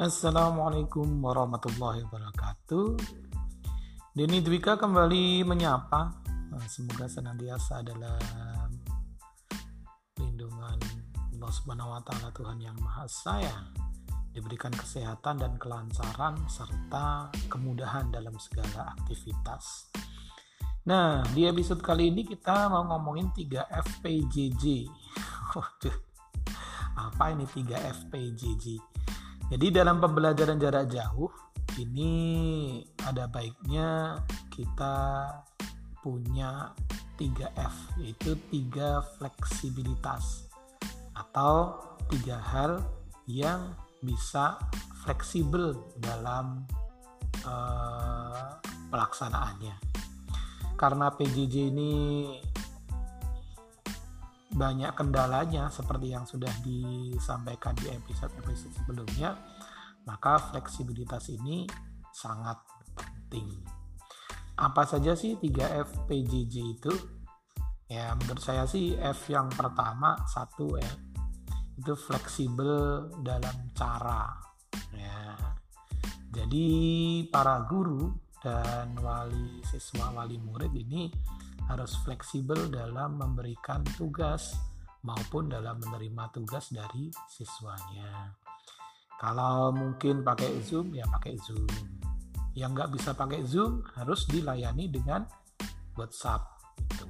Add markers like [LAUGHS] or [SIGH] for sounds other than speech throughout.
Assalamualaikum warahmatullahi wabarakatuh. Denny Dwika kembali menyapa. Nah, semoga senantiasa dalam lindungan Allah Subhanahu wa taala Tuhan yang Maha Sayang diberikan kesehatan dan kelancaran serta kemudahan dalam segala aktivitas. Nah, di episode kali ini kita mau ngomongin 3 FPJJ. [LAUGHS] Waduh. Apa ini 3 FPJJ? Jadi dalam pembelajaran jarak jauh ini ada baiknya kita punya 3F yaitu tiga fleksibilitas atau tiga hal yang bisa fleksibel dalam uh, pelaksanaannya. Karena PJJ ini banyak kendalanya seperti yang sudah disampaikan di episode-episode sebelumnya, maka fleksibilitas ini sangat penting. Apa saja sih 3F PJJ itu? Ya, menurut saya sih F yang pertama satu ya itu fleksibel dalam cara ya jadi para guru dan wali siswa wali murid ini harus fleksibel dalam memberikan tugas maupun dalam menerima tugas dari siswanya. Kalau mungkin pakai zoom ya pakai zoom. Yang nggak bisa pakai zoom harus dilayani dengan WhatsApp itu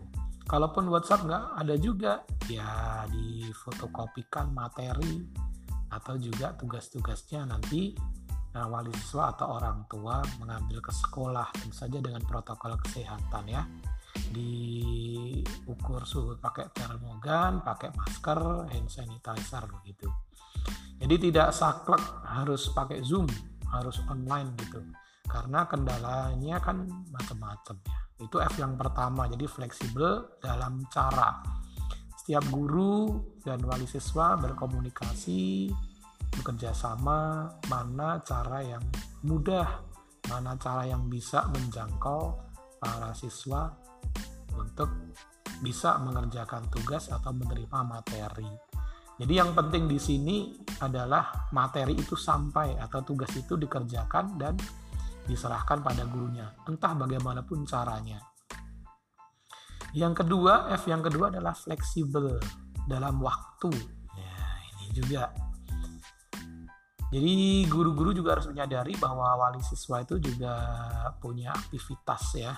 kalaupun WhatsApp nggak ada juga ya difotokopikan materi atau juga tugas-tugasnya nanti nah, wali siswa atau orang tua mengambil ke sekolah tentu saja dengan protokol kesehatan ya diukur suhu pakai termogan, pakai masker, hand sanitizer begitu. Jadi tidak saklek harus pakai Zoom, harus online gitu. Karena kendalanya kan macam-macam ya. Itu F yang pertama, jadi fleksibel dalam cara setiap guru dan wali siswa berkomunikasi, bekerja sama, mana cara yang mudah, mana cara yang bisa menjangkau para siswa untuk bisa mengerjakan tugas atau menerima materi. Jadi yang penting di sini adalah materi itu sampai atau tugas itu dikerjakan dan diserahkan pada gurunya, entah bagaimanapun caranya. Yang kedua, F yang kedua adalah fleksibel dalam waktu. Ya, ini juga. Jadi guru-guru juga harus menyadari bahwa wali siswa itu juga punya aktivitas ya.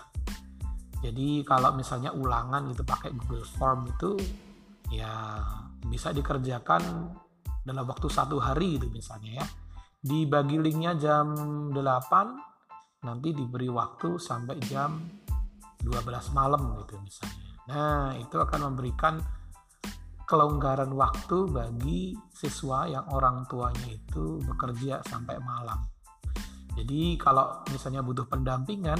Jadi kalau misalnya ulangan itu pakai Google Form itu ya bisa dikerjakan dalam waktu satu hari itu misalnya ya. Dibagi linknya jam 8, nanti diberi waktu sampai jam 12 malam gitu misalnya. Nah, itu akan memberikan kelonggaran waktu bagi siswa yang orang tuanya itu bekerja sampai malam. Jadi kalau misalnya butuh pendampingan,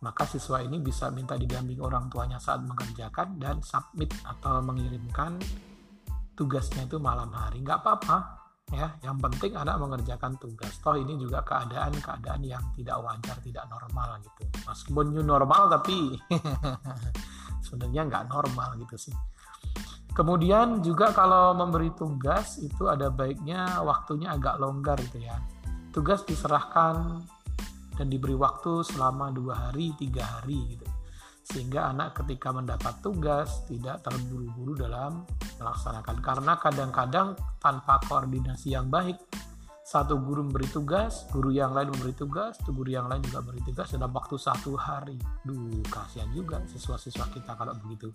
maka siswa ini bisa minta didamping orang tuanya saat mengerjakan dan submit atau mengirimkan tugasnya itu malam hari. Nggak apa-apa, ya yang penting anak mengerjakan tugas toh ini juga keadaan-keadaan yang tidak wajar tidak normal gitu meskipun new normal tapi [LAUGHS] sebenarnya nggak normal gitu sih kemudian juga kalau memberi tugas itu ada baiknya waktunya agak longgar gitu ya. Tugas diserahkan dan diberi waktu selama dua hari tiga hari gitu. Sehingga anak ketika mendapat tugas tidak terburu-buru dalam melaksanakan. Karena kadang-kadang tanpa koordinasi yang baik satu guru memberi tugas, guru yang lain memberi tugas, guru yang lain juga memberi tugas dalam waktu satu hari. Duh, kasihan juga siswa-siswa kita kalau begitu.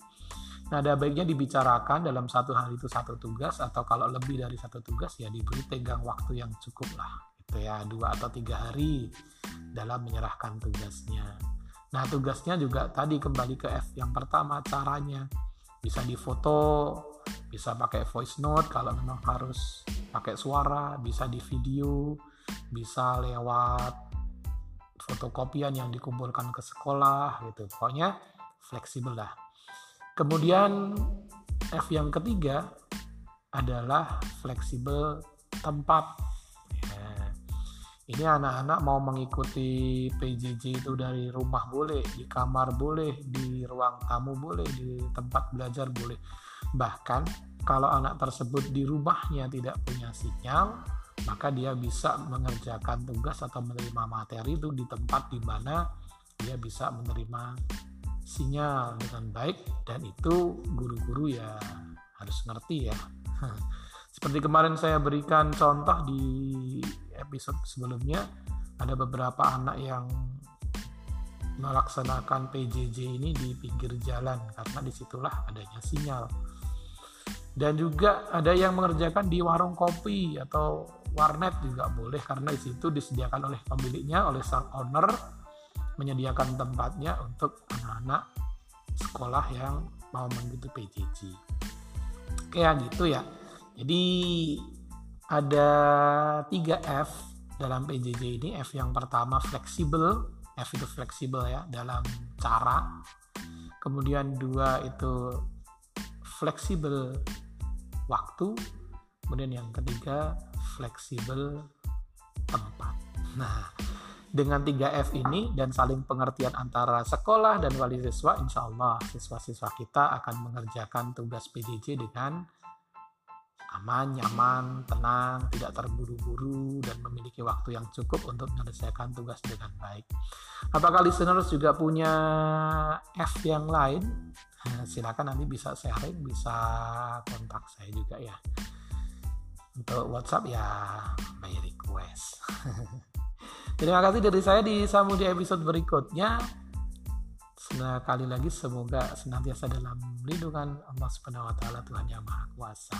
Nah, ada baiknya dibicarakan dalam satu hari itu satu tugas atau kalau lebih dari satu tugas ya diberi tenggang waktu yang cukup lah, gitu ya, dua atau tiga hari dalam menyerahkan tugasnya. Nah, tugasnya juga tadi kembali ke F yang pertama caranya bisa difoto, bisa pakai voice note kalau memang harus pakai suara, bisa di video, bisa lewat fotokopian yang dikumpulkan ke sekolah gitu. Pokoknya fleksibel lah. Kemudian F yang ketiga adalah fleksibel tempat ini anak-anak mau mengikuti PJJ itu dari rumah boleh, di kamar boleh, di ruang tamu boleh, di tempat belajar boleh. Bahkan kalau anak tersebut di rumahnya tidak punya sinyal, maka dia bisa mengerjakan tugas atau menerima materi itu di tempat di mana dia bisa menerima sinyal dengan baik. Dan itu guru-guru ya harus ngerti ya. [LAUGHS] Seperti kemarin saya berikan contoh di episode sebelumnya ada beberapa anak yang melaksanakan PJJ ini di pinggir jalan karena di situlah adanya sinyal dan juga ada yang mengerjakan di warung kopi atau warnet juga boleh karena di situ disediakan oleh pemiliknya oleh sang owner menyediakan tempatnya untuk anak-anak sekolah yang mau mengikuti PJJ kayak gitu ya. Jadi ada 3 F dalam PJJ ini. F yang pertama fleksibel. F itu fleksibel ya dalam cara. Kemudian dua itu fleksibel waktu kemudian yang ketiga fleksibel tempat. Nah dengan 3F ini dan saling pengertian antara sekolah dan wali siswa, insya Allah siswa-siswa kita akan mengerjakan tugas PJJ dengan aman, nyaman, tenang, tidak terburu-buru, dan memiliki waktu yang cukup untuk menyelesaikan tugas dengan baik. Apakah listeners juga punya F yang lain? Silakan nanti bisa sharing, bisa kontak saya juga ya. Untuk WhatsApp ya by request. [LAUGHS] Terima kasih dari saya disambung di episode berikutnya. Sekali lagi semoga senantiasa dalam lindungan Allah Subhanahu wa taala Tuhan yang Maha Kuasa.